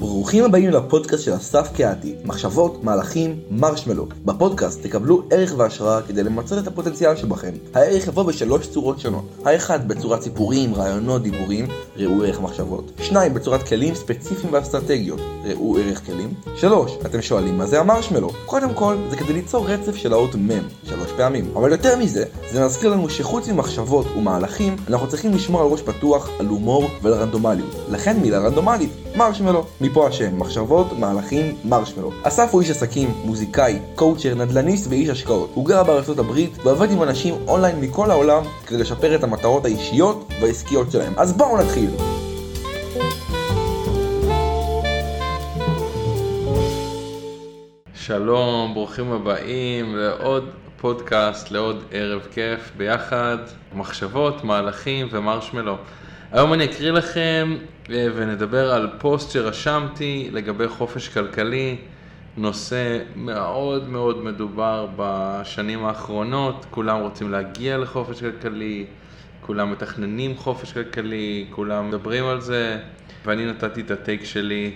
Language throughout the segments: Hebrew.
ברוכים הבאים לפודקאסט של אסף קהתי, מחשבות, מהלכים, מרשמלו. בפודקאסט תקבלו ערך והשראה כדי למצות את הפוטנציאל שבכם. הערך יבוא בשלוש צורות שונות. האחד בצורת סיפורים, רעיונות, דיבורים, ראו ערך מחשבות. שניים בצורת כלים ספציפיים ואסטרטגיות, ראו ערך כלים. שלוש, אתם שואלים מה זה המרשמלו? קודם כל, זה כדי ליצור רצף של האות מ' שלוש פעמים. אבל יותר מזה, זה מזכיר לנו שחוץ ממחשבות ומהלכים, אנחנו צריכים לשמור על ראש פתוח, על הומור ועל רנדומליות. לכן מילה רנדומלית, מרשמלו. מפה השם, מחשבות, מהלכים, מרשמלו. אסף הוא איש עסקים, מוזיקאי, coacher, נדל"ניסט ואיש השקעות. הוא גר בארצות הברית ועובד עם אנשים אונליין מכל העולם כדי לשפר את המטרות האישיות והעסקיות שלהם. אז בואו נתחיל. שלום, ברוכים הבאים לעוד פודקאסט, לעוד ערב כיף ביחד, מחשבות, מהלכים ומרשמלו. היום אני אקריא לכם אה, ונדבר על פוסט שרשמתי לגבי חופש כלכלי, נושא מאוד מאוד מדובר בשנים האחרונות, כולם רוצים להגיע לחופש כלכלי, כולם מתכננים חופש כלכלי, כולם מדברים על זה, ואני נתתי את הטייק שלי,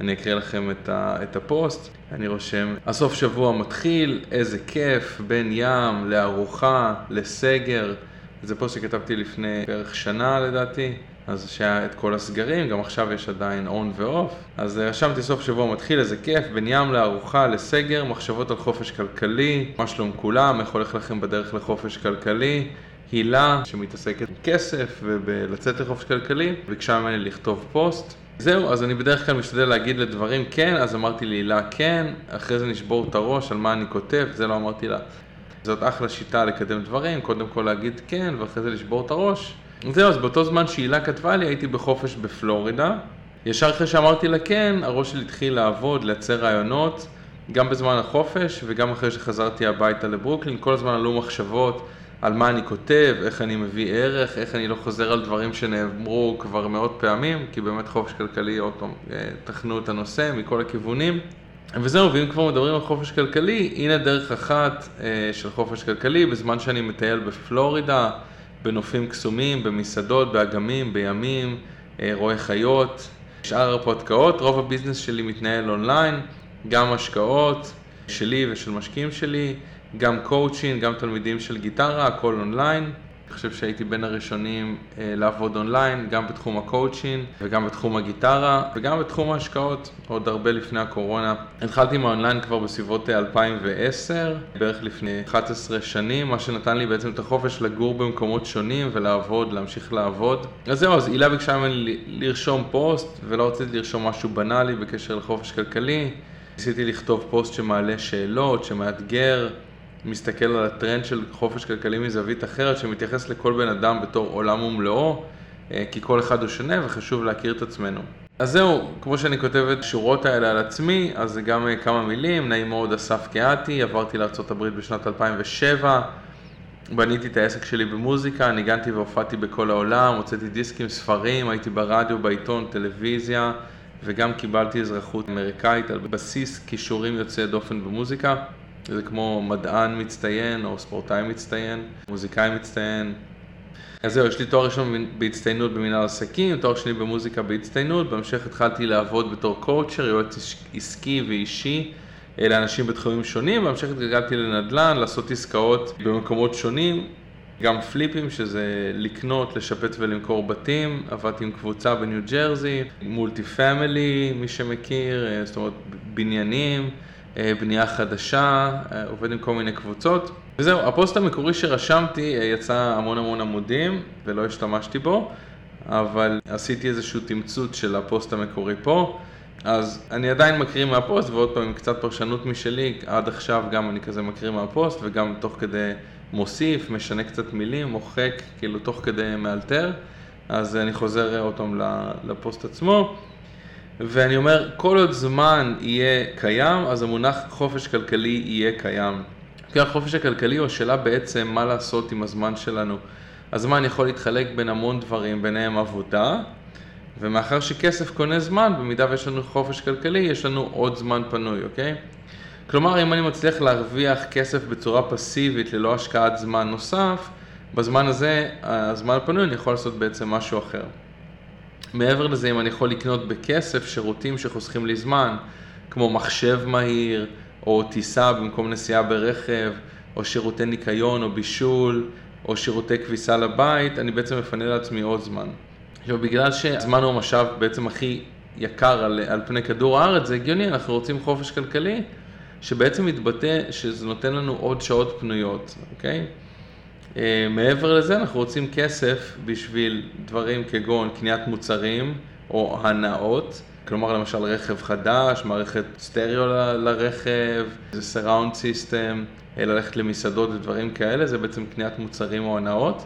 אני אקריא לכם את, ה, את הפוסט, אני רושם, הסוף שבוע מתחיל, איזה כיף, בין ים לארוחה, לסגר. זה פוסט שכתבתי לפני בערך שנה לדעתי, אז שהיה את כל הסגרים, גם עכשיו יש עדיין און ואוף. אז רשמתי סוף שבוע מתחיל, איזה כיף, בין ים לארוחה, לסגר, מחשבות על חופש כלכלי, מה שלום כולם, איך הולך לכם בדרך לחופש כלכלי. הילה, שמתעסקת עם כסף ובלצאת לחופש כלכלי, ביקשה ממני לכתוב פוסט. זהו, אז אני בדרך כלל משתדל להגיד לדברים כן, אז אמרתי להילה כן, אחרי זה נשבור את הראש על מה אני כותב, זה לא אמרתי לה. זאת אחלה שיטה לקדם דברים, קודם כל להגיד כן, ואחרי זה לשבור את הראש. זהו, אז באותו זמן שהילה כתבה לי, הייתי בחופש בפלורידה. ישר אחרי שאמרתי לה כן, הראש שלי התחיל לעבוד, לייצר רעיונות, גם בזמן החופש וגם אחרי שחזרתי הביתה לברוקלין, כל הזמן עלו מחשבות על מה אני כותב, איך אני מביא ערך, איך אני לא חוזר על דברים שנאמרו כבר מאות פעמים, כי באמת חופש כלכלי, עוד פעם, אה, תכנו את הנושא מכל הכיוונים. וזהו, ואם כבר מדברים על חופש כלכלי, הנה דרך אחת אה, של חופש כלכלי, בזמן שאני מטייל בפלורידה, בנופים קסומים, במסעדות, באגמים, בימים, אה, רואה חיות, שאר הרפתקאות, רוב ה business שלי מתנהל אונליין, גם השקעות שלי ושל משקיעים שלי, גם קואוצ'ין, גם תלמידים של גיטרה, הכל אונליין. אני חושב שהייתי בין הראשונים אה, לעבוד אונליין, גם בתחום הקואוצ'ין וגם בתחום הגיטרה וגם בתחום ההשקעות, עוד הרבה לפני הקורונה. התחלתי עם האונליין כבר בסביבות 2010, בערך לפני 11 שנים, מה שנתן לי בעצם את החופש לגור במקומות שונים ולעבוד, להמשיך לעבוד. אז זהו, אז הילה ביקשה ממני לרשום פוסט ולא רציתי לרשום משהו בנאלי בקשר לחופש כלכלי. ניסיתי לכתוב פוסט שמעלה שאלות, שמאתגר. מסתכל על הטרנד של חופש כלכלי מזווית אחרת, שמתייחס לכל בן אדם בתור עולם ומלואו, אה, כי כל אחד הוא שונה וחשוב להכיר את עצמנו. אז זהו, כמו שאני כותב את השורות האלה על עצמי, אז זה גם אה, כמה מילים, נעים מאוד אסף קהתי, עברתי לארה"ב בשנת 2007, בניתי את העסק שלי במוזיקה, ניגנתי והופעתי בכל העולם, הוצאתי דיסקים, ספרים, הייתי ברדיו, בעיתון, טלוויזיה, וגם קיבלתי אזרחות אמריקאית על בסיס כישורים יוצאי דופן במוזיקה. זה כמו מדען מצטיין או ספורטאי מצטיין, מוזיקאי מצטיין. אז זהו, יש לי תואר ראשון בהצטיינות במנהל עסקים, תואר שני במוזיקה בהצטיינות, בהמשך התחלתי לעבוד בתור coacher, יועץ עסקי ואישי לאנשים בתחומים שונים, בהמשך התגלגלתי לנדל"ן, לעשות עסקאות במקומות שונים, גם פליפים, שזה לקנות, לשפץ ולמכור בתים, עבדתי עם קבוצה בניו ג'רזי, multi family, מי שמכיר, זאת אומרת בניינים. אה, בנייה חדשה, אה, עובד עם כל מיני קבוצות. וזהו, הפוסט המקורי שרשמתי אה, יצא המון המון עמודים ולא השתמשתי בו, אבל עשיתי איזשהו תמצות של הפוסט המקורי פה. אז אני עדיין מקריא מהפוסט, ועוד פעם עם קצת פרשנות משלי, עד עכשיו גם אני כזה מקריא מהפוסט, וגם תוך כדי מוסיף, משנה קצת מילים, מוחק, כאילו תוך כדי מאלתר, אז אני חוזר עוד פעם לפוסט עצמו. ואני אומר, כל עוד זמן יהיה קיים, אז המונח חופש כלכלי יהיה קיים. כי החופש הכלכלי הוא השאלה בעצם מה לעשות עם הזמן שלנו. הזמן יכול להתחלק בין המון דברים, ביניהם עבודה, ומאחר שכסף קונה זמן, במידה ויש לנו חופש כלכלי, יש לנו עוד זמן פנוי, אוקיי? כלומר, אם אני מצליח להרוויח כסף בצורה פסיבית ללא השקעת זמן נוסף, בזמן הזה, הזמן הפנוי, אני יכול לעשות בעצם משהו אחר. מעבר לזה, אם אני יכול לקנות בכסף שירותים שחוסכים לי זמן, כמו מחשב מהיר, או טיסה במקום נסיעה ברכב, או שירותי ניקיון או בישול, או שירותי כביסה לבית, אני בעצם מפנה לעצמי עוד זמן. עכשיו, בגלל שזמן הוא המשאב בעצם הכי יקר על, על פני כדור הארץ, זה הגיוני, אנחנו רוצים חופש כלכלי, שבעצם מתבטא שזה נותן לנו עוד שעות פנויות, אוקיי? Uh, מעבר לזה, אנחנו רוצים כסף בשביל דברים כגון קניית מוצרים או הנאות, כלומר למשל רכב חדש, מערכת סטריאו לרכב, זה surround system, ללכת למסעדות ודברים כאלה, זה בעצם קניית מוצרים או הנאות.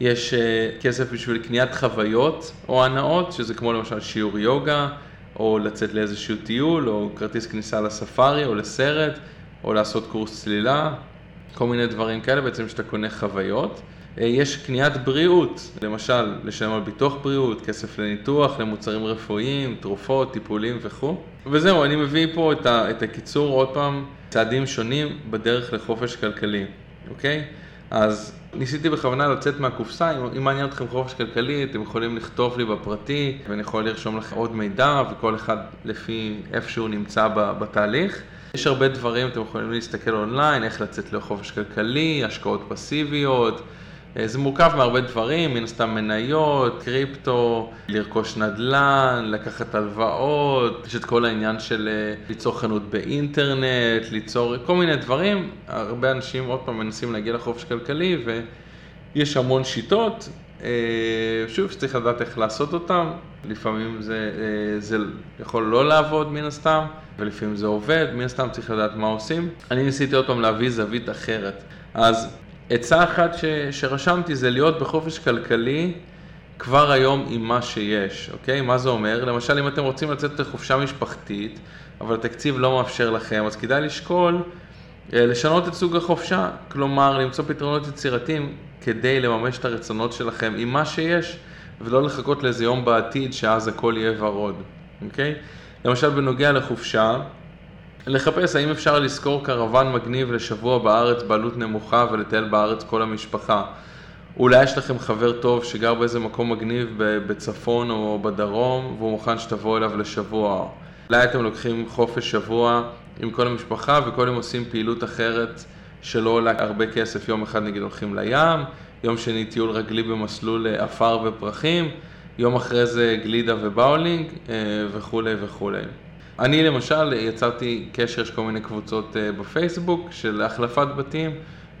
יש uh, כסף בשביל קניית חוויות או הנאות, שזה כמו למשל שיעור יוגה, או לצאת לאיזשהו טיול, או כרטיס כניסה לספארי, או לסרט, או לעשות קורס צלילה, כל מיני דברים כאלה בעצם שאתה קונה חוויות. Uh, יש קניית בריאות, למשל, לשלם על ביטוח בריאות, כסף לניתוח, למוצרים רפואיים, תרופות, טיפולים וכו'. וזהו, אני מביא פה את, ה, את הקיצור, עוד פעם, צעדים שונים בדרך לחופש כלכלי, אוקיי? אז ניסיתי בכוונה לצאת מהקופסה, אם, אם מעניין אתכם חופש כלכלי, אתם יכולים לכתוב לי בפרטי, ואני יכול לרשום לכם עוד מידע, וכל אחד לפי איפה שהוא נמצא בתהליך. יש הרבה דברים, אתם יכולים להסתכל אונליין, איך לצאת לחופש כלכלי, השקעות פסיביות, אה, זה מורכב מהרבה דברים, מן הסתם מניות, קריפטו, לרכוש נדל"ן, לקחת הלוואות, יש את כל העניין של אה, ליצור חנות באינטרנט, ליצור כל מיני דברים. הרבה אנשים עוד פעם מנסים להגיע לחופש כלכלי ויש המון שיטות. אה, שוב, שצריך לדעת איך לעשות אותם, לפעמים זה, זה יכול לא לעבוד מן הסתם, ולפעמים זה עובד, מן הסתם צריך לדעת מה עושים. אני ניסיתי עוד פעם להביא זווית אחרת. אז עצה אחת ש, שרשמתי זה להיות בחופש כלכלי כבר היום עם מה שיש, אוקיי? מה זה אומר? למשל, אם אתם רוצים לצאת לחופשה משפחתית, אבל התקציב לא מאפשר לכם, אז כדאי לשקול אה, לשנות את סוג החופשה, כלומר, למצוא פתרונות יצירתיים כדי לממש את הרצונות שלכם עם מה שיש, ולא לחכות לאיזה יום בעתיד שאז הכל יהיה ורוד, אוקיי? למשל, בנוגע לחופשה, לחפש האם אפשר לשכור קרוון מגניב לשבוע בארץ בעלות נמוכה ולטייל בארץ כל המשפחה. אולי יש לכם חבר טוב שגר באיזה מקום מגניב בצפון או בדרום והוא מוכן שתבואו אליו לשבוע. אולי אתם לוקחים חופש שבוע עם כל המשפחה וכל יום עושים פעילות אחרת שלא עולה הרבה כסף. יום אחד נגיד הולכים לים, יום שני טיול רגלי במסלול עפר ופרחים, יום אחרי זה גלידה ובאולינג אה, וכולי וכולי. אני למשל יצרתי קשר, יש כל מיני קבוצות אה, בפייסבוק של החלפת בתים,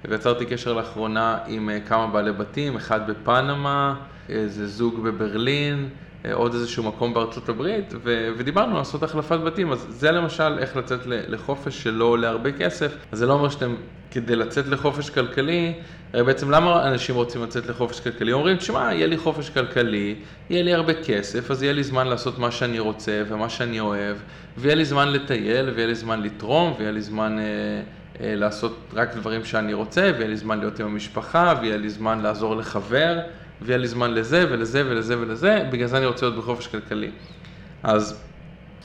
ויצרתי קשר לאחרונה עם אה, כמה בעלי בתים, אחד בפנמה, איזה זוג בברלין, אה, עוד איזשהו מקום בארצות הברית, ו- ודיברנו על לעשות החלפת בתים, אז זה למשל איך לצאת לחופש שלא עולה הרבה כסף, אז זה לא אומר שאתם, כדי לצאת לחופש כלכלי, הרי בעצם למה אנשים רוצים לצאת לחופש כלכלי? אומרים, תשמע, יהיה לי חופש כלכלי, יהיה לי הרבה כסף, אז יהיה לי זמן לעשות מה שאני רוצה ומה שאני אוהב, ויהיה לי זמן לטייל, ויהיה לי זמן לתרום, ויהיה לי זמן... אה, אה, לעשות רק דברים שאני רוצה, ויהיה לי זמן להיות עם המשפחה, ויהיה לי זמן לעזור לחבר, ויהיה לי זמן לזה ולזה ולזה ולזה, בגלל זה אני רוצה להיות בחופש כלכלי. אז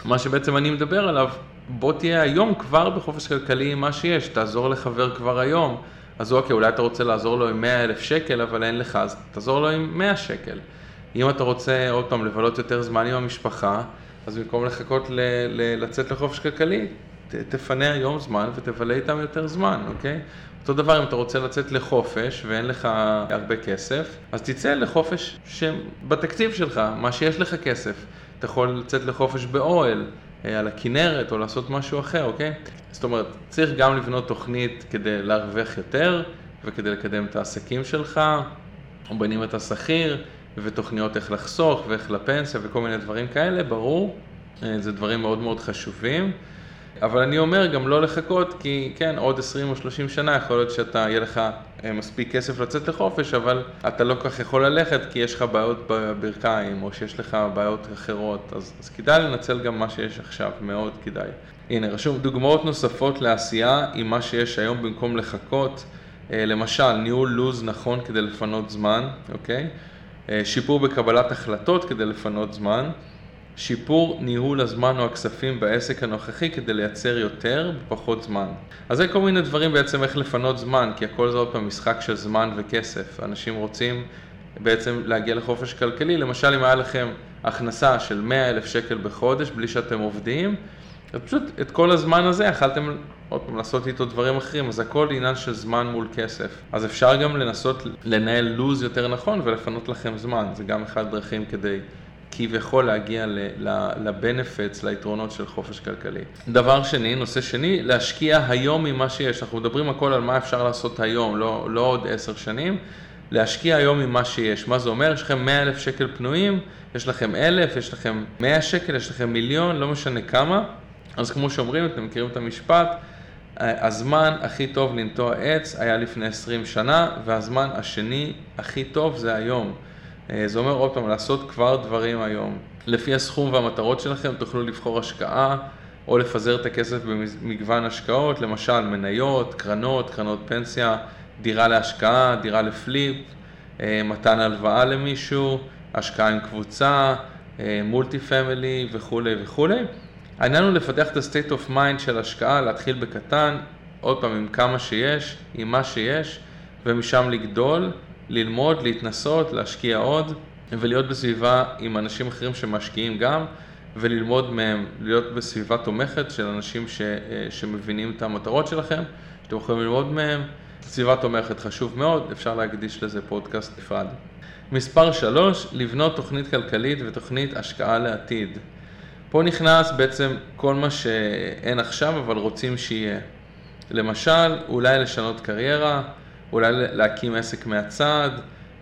מה שבעצם אני מדבר עליו, בוא תהיה היום כבר בחופש כלכלי עם מה שיש, תעזור לחבר כבר היום. אז אוקיי, אולי אתה רוצה לעזור לו עם 100 אלף שקל, אבל אין לך, אז תעזור לו עם 100 שקל. אם אתה רוצה עוד פעם לבלות יותר זמן עם המשפחה, אז במקום לחכות ל- ל- לצאת לחופש כלכלי, תפנה היום זמן ותבלה איתם יותר זמן, אוקיי? אותו דבר אם אתה רוצה לצאת לחופש ואין לך הרבה כסף, אז תצא לחופש שבתקציב שלך, מה שיש לך כסף. אתה יכול לצאת לחופש באוהל, אה, על הכנרת או לעשות משהו אחר, אוקיי? זאת אומרת, צריך גם לבנות תוכנית כדי להרוויח יותר וכדי לקדם את העסקים שלך, או בין אם אתה שכיר, ותוכניות איך לחסוך ואיך לפנסיה וכל מיני דברים כאלה, ברור, אה, זה דברים מאוד מאוד חשובים. אבל אני אומר גם לא לחכות, כי כן, עוד 20 או 30 שנה יכול להיות שאתה, יהיה לך אה, מספיק כסף לצאת לחופש, אבל אתה לא כך יכול ללכת כי יש לך בעיות בברכיים, או שיש לך בעיות אחרות, אז, אז כדאי לנצל גם מה שיש עכשיו, מאוד כדאי. הנה, רשום דוגמאות נוספות לעשייה עם מה שיש היום במקום לחכות, אה, למשל, ניהול לו"ז נכון כדי לפנות זמן, אוקיי? אה, שיפור בקבלת החלטות כדי לפנות זמן. שיפור ניהול הזמן או הכספים בעסק הנוכחי כדי לייצר יותר בפחות זמן. אז זה כל מיני דברים בעצם איך לפנות זמן, כי הכל זה עוד פעם משחק של זמן וכסף. אנשים רוצים בעצם להגיע לחופש כלכלי, למשל אם היה לכם הכנסה של 100 אלף שקל בחודש בלי שאתם עובדים, אז פשוט את כל הזמן הזה יכלתם עוד פעם לעשות איתו דברים אחרים, אז הכל עניין של זמן מול כסף. אז אפשר גם לנסות לנהל לו"ז יותר נכון ולפנות לכם זמן, זה גם אחד הדרכים כדי כביכול להגיע לבנפיטס, ליתרונות של חופש כלכלי. דבר שני, נושא שני, להשקיע היום ממה שיש. אנחנו מדברים הכל על מה אפשר לעשות היום, לא, לא עוד עשר שנים. להשקיע היום ממה שיש. מה זה אומר? יש לכם 100 אלף שקל פנויים, יש לכם אלף, יש לכם 100 שקל, יש לכם מיליון, לא משנה כמה. אז כמו שאומרים, אתם מכירים את המשפט, הזמן הכי טוב לנטוע עץ היה לפני 20 שנה, והזמן השני הכי טוב זה היום. אה, זה אומר עוד פעם, לעשות כבר דברים היום. לפי הסכום והמטרות שלכם תוכלו לבחור השקעה או לפזר את הכסף במגוון השקעות, למשל מניות, קרנות, קרנות פנסיה, דירה להשקעה, דירה לפליפ, אה, מתן הלוואה למישהו, השקעה עם קבוצה, מולטי פמילי וכולי וכולי. העניין הוא לפתח את ה-state of mind של השקעה, להתחיל בקטן, עוד פעם עם כמה שיש, עם מה שיש, ומשם לגדול, ללמוד, להתנסות, להשקיע עוד, ולהיות בסביבה עם אנשים אחרים שמשקיעים גם, וללמוד מהם, להיות בסביבה תומכת של אנשים ש, אה, שמבינים את המטרות שלכם, שאתם יכולים ללמוד מהם. סביבה תומכת חשוב מאוד, אפשר להקדיש לזה פודקאסט נפרד. מספר 3, לבנות תוכנית כלכלית ותוכנית השקעה לעתיד. פה נכנס בעצם כל מה שאין עכשיו, אבל רוצים שיהיה. למשל, אולי לשנות קריירה, אולי להקים עסק מהצד,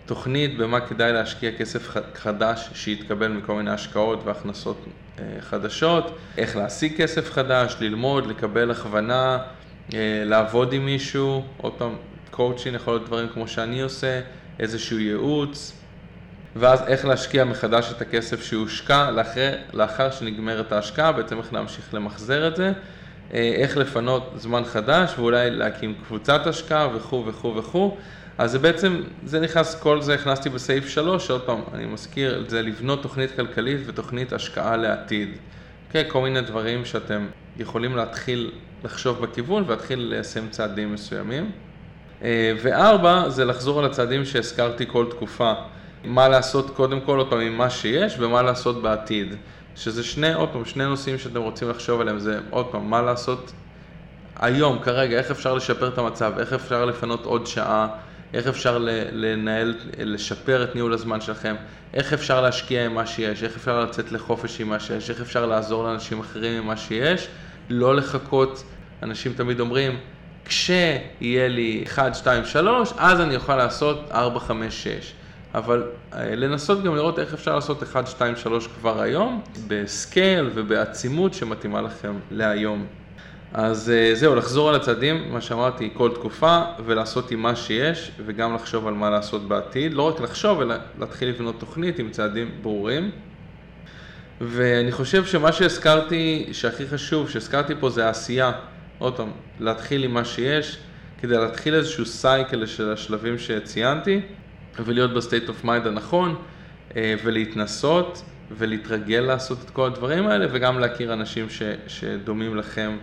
תוכנית במה כדאי להשקיע כסף חדש שיתקבל מכל מיני השקעות והכנסות אה, חדשות, איך להשיג כסף חדש, ללמוד, לקבל הכוונה, אה, לעבוד עם מישהו, עוד פעם, קואוצ'ין יכול להיות דברים כמו שאני עושה, איזשהו ייעוץ, ואז איך להשקיע מחדש את הכסף שהושקע לאחר, לאחר שנגמרת ההשקעה, בעצם איך להמשיך למחזר את זה, איך לפנות זמן חדש ואולי להקים קבוצת השקעה וכו' וכו' וכו'. אז זה בעצם, זה נכנס, כל זה הכנסתי בסעיף 3, שעוד פעם, אני מזכיר, זה לבנות תוכנית כלכלית ותוכנית השקעה לעתיד. כן, כל מיני דברים שאתם יכולים להתחיל לחשוב בכיוון ולהתחיל ליישם צעדים מסוימים. אה, וארבע, זה לחזור על הצעדים שהזכרתי כל תקופה. מה לעשות קודם כל, עוד פעם, עם מה שיש, ומה לעשות בעתיד. שזה שני, עוד פעם, שני נושאים שאתם רוצים לחשוב עליהם, זה עוד פעם, מה לעשות היום, כרגע, איך אפשר לשפר את המצב, איך אפשר לפנות עוד שעה, איך אפשר לנהל, לשפר את ניהול הזמן שלכם, איך אפשר להשקיע עם מה שיש, איך אפשר לצאת לחופש עם מה שיש, איך אפשר לעזור לאנשים אחרים עם מה שיש, לא לחכות, אנשים תמיד אומרים, כשיהיה לי 1, 2, 3, אז אני אוכל לעשות 4, 5, 6. אבל אה, לנסות גם לראות איך אפשר לעשות 1, 2, 3 כבר היום, בסקייל ובעצימות שמתאימה לכם להיום. אז אה, זהו, לחזור על הצעדים, מה שאמרתי, כל תקופה, ולעשות עם מה שיש, וגם לחשוב על מה לעשות בעתיד. לא רק לחשוב, אלא להתחיל לבנות תוכנית עם צעדים ברורים. ואני חושב שמה שהזכרתי, שהכי חשוב, שהזכרתי פה זה העשייה. עוד פעם, להתחיל עם מה שיש, כדי להתחיל איזשהו cycle של השלבים שציינתי, ולהיות ב state of mind הנכון, אה, ולהתנסות, ולהתרגל לעשות את כל הדברים האלה, וגם להכיר אנשים ש, שדומים לכם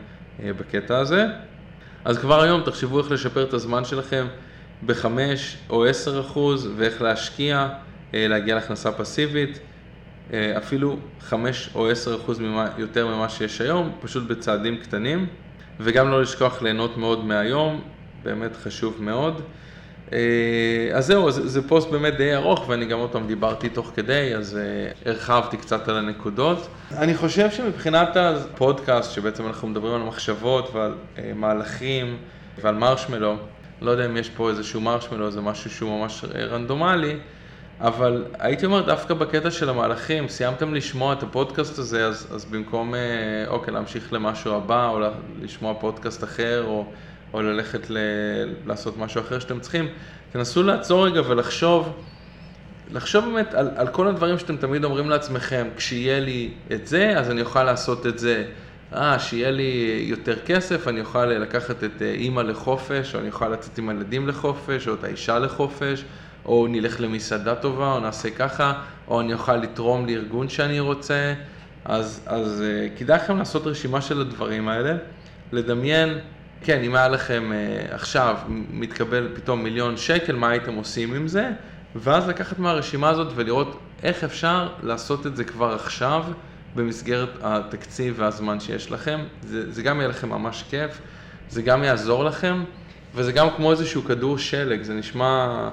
אה, בקטע הזה. אז כבר היום תחשבו איך לשפר את הזמן שלכם בחמש או עשר אחוז, ואיך להשקיע, אה, להגיע להכנסה פסיבית. אפילו חמש או עשר אחוז יותר ממה שיש היום, פשוט בצעדים קטנים. וגם לא לשכוח ליהנות מאוד מהיום, באמת חשוב מאוד. אה, אז זהו, זה, זה פוסט באמת די ארוך, ואני גם עוד פעם דיברתי תוך כדי, אז uh, הרחבתי קצת על הנקודות. אני חושב שמבחינת הפודקאסט, שבעצם אנחנו מדברים על מחשבות ועל uh, מהלכים ועל מרשמלו, לא יודע אם יש פה איזשהו מרשמלו, זה משהו שהוא ממש רנדומלי, אבל הייתי אומר דווקא בקטע של המהלכים, סיימתם לשמוע את הפודקאסט הזה, אז, אז במקום, אה, אוקיי, להמשיך למשהו הבא, או לשמוע פודקאסט אחר, או, או ללכת ל, לעשות משהו אחר שאתם צריכים, תנסו לעצור רגע ולחשוב, לחשוב באמת על, על כל הדברים שאתם תמיד אומרים לעצמכם, כשיהיה לי את זה, אז אני אוכל לעשות את זה. אה, שיהיה לי יותר כסף, אני אוכל לקחת את אה, אימא לחופש, או אני אוכל לצאת עם הילדים לחופש, או את האישה לחופש. או נלך למסעדה טובה, או נעשה ככה, או אני אוכל לתרום לארגון שאני רוצה. אז, אז uh, כדאי לכם לעשות רשימה של הדברים האלה, לדמיין, כן, אם היה לכם uh, עכשיו מתקבל פתאום מיליון שקל, מה הייתם עושים עם זה? ואז לקחת מהרשימה הזאת ולראות איך אפשר לעשות את זה כבר עכשיו במסגרת התקציב והזמן שיש לכם. זה, זה גם יהיה לכם ממש כיף, זה גם יעזור לכם, וזה גם כמו איזשהו כדור שלג, זה נשמע,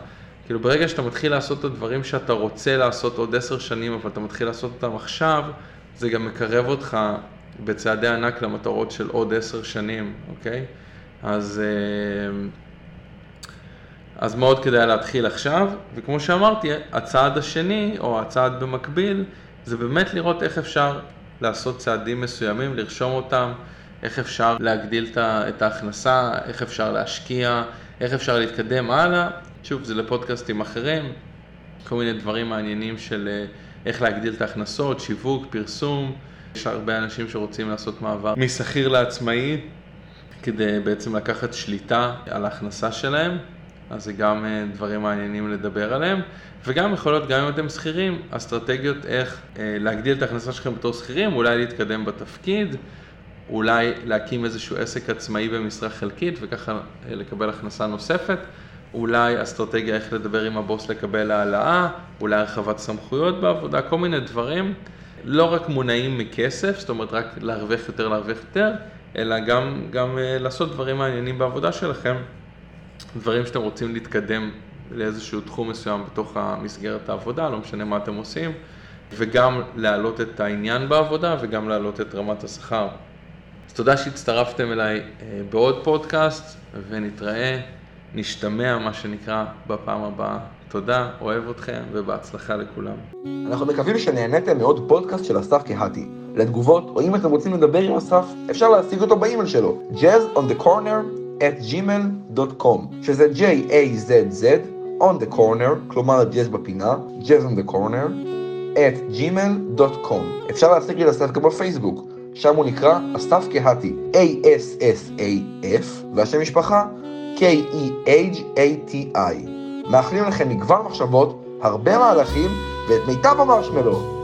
כאילו ברגע שאתה מתחיל לעשות את הדברים שאתה רוצה לעשות עוד עשר שנים, אבל אתה מתחיל לעשות אותם עכשיו, זה גם מקרב אותך בצעדי ענק למטרות של עוד עשר שנים, אוקיי? אז, אה, אז מאוד כדאי להתחיל עכשיו, וכמו שאמרתי, הצעד השני, או הצעד במקביל, זה באמת לראות איך אפשר לעשות צעדים מסוימים, לרשום אותם, איך אפשר להגדיל את ההכנסה, איך אפשר להשקיע, איך אפשר להתקדם הלאה. שוב, זה לפודקאסטים אחרים, כל מיני דברים מעניינים של אה, איך להגדיל את ההכנסות, שיווק, פרסום. יש הרבה אנשים שרוצים לעשות מעבר משכיר לעצמאי, כדי בעצם לקחת שליטה על ההכנסה שלהם. אז זה גם אה, דברים מעניינים לדבר עליהם, וגם יכול להיות, גם אם אתם שכירים, אסטרטגיות איך אה, להגדיל את ההכנסה שלכם בתור שכירים, אולי להתקדם בתפקיד, אולי להקים איזשהו עסק עצמאי במשרה חלקית וככה אה, לקבל הכנסה נוספת, אולי אסטרטגיה איך לדבר עם הבוס לקבל העלאה, אולי הרחבת סמכויות בעבודה, כל מיני דברים, לא רק מונעים מכסף, זאת אומרת רק להרוויח יותר, להרוויח יותר, אלא גם, גם לעשות דברים מעניינים בעבודה שלכם. דברים שאתם רוצים להתקדם לאיזשהו תחום מסוים בתוך המסגרת העבודה, לא משנה מה אתם עושים, וגם להעלות את העניין בעבודה וגם להעלות את רמת השכר. אז תודה שהצטרפתם אליי אה, בעוד פודקאסט, ונתראה, נשתמע מה שנקרא בפעם הבאה. תודה, אוהב אתכם ובהצלחה לכולם. אנחנו מקווים שנהניתם מעוד פודקאסט של אסף קהתי. לתגובות, או אם אתם רוצים לדבר עם אסף, אפשר להשיג אותו באימייל שלו, jazz on the corner at gmail.com, שזה J-A-Z-Z, on the corner, כלומר ג'אז בפינה, jazz on the corner, at gmail.com. אפשר להשיג לי לסף גם בפייסבוק, שם הוא נקרא אסף קהתי, A-S-S-A-F, והשם משפחה K-E-H-A-T-I. מאחלים לכם מגוון מחשבות, הרבה מהלכים ואת מיטב המרשמלו.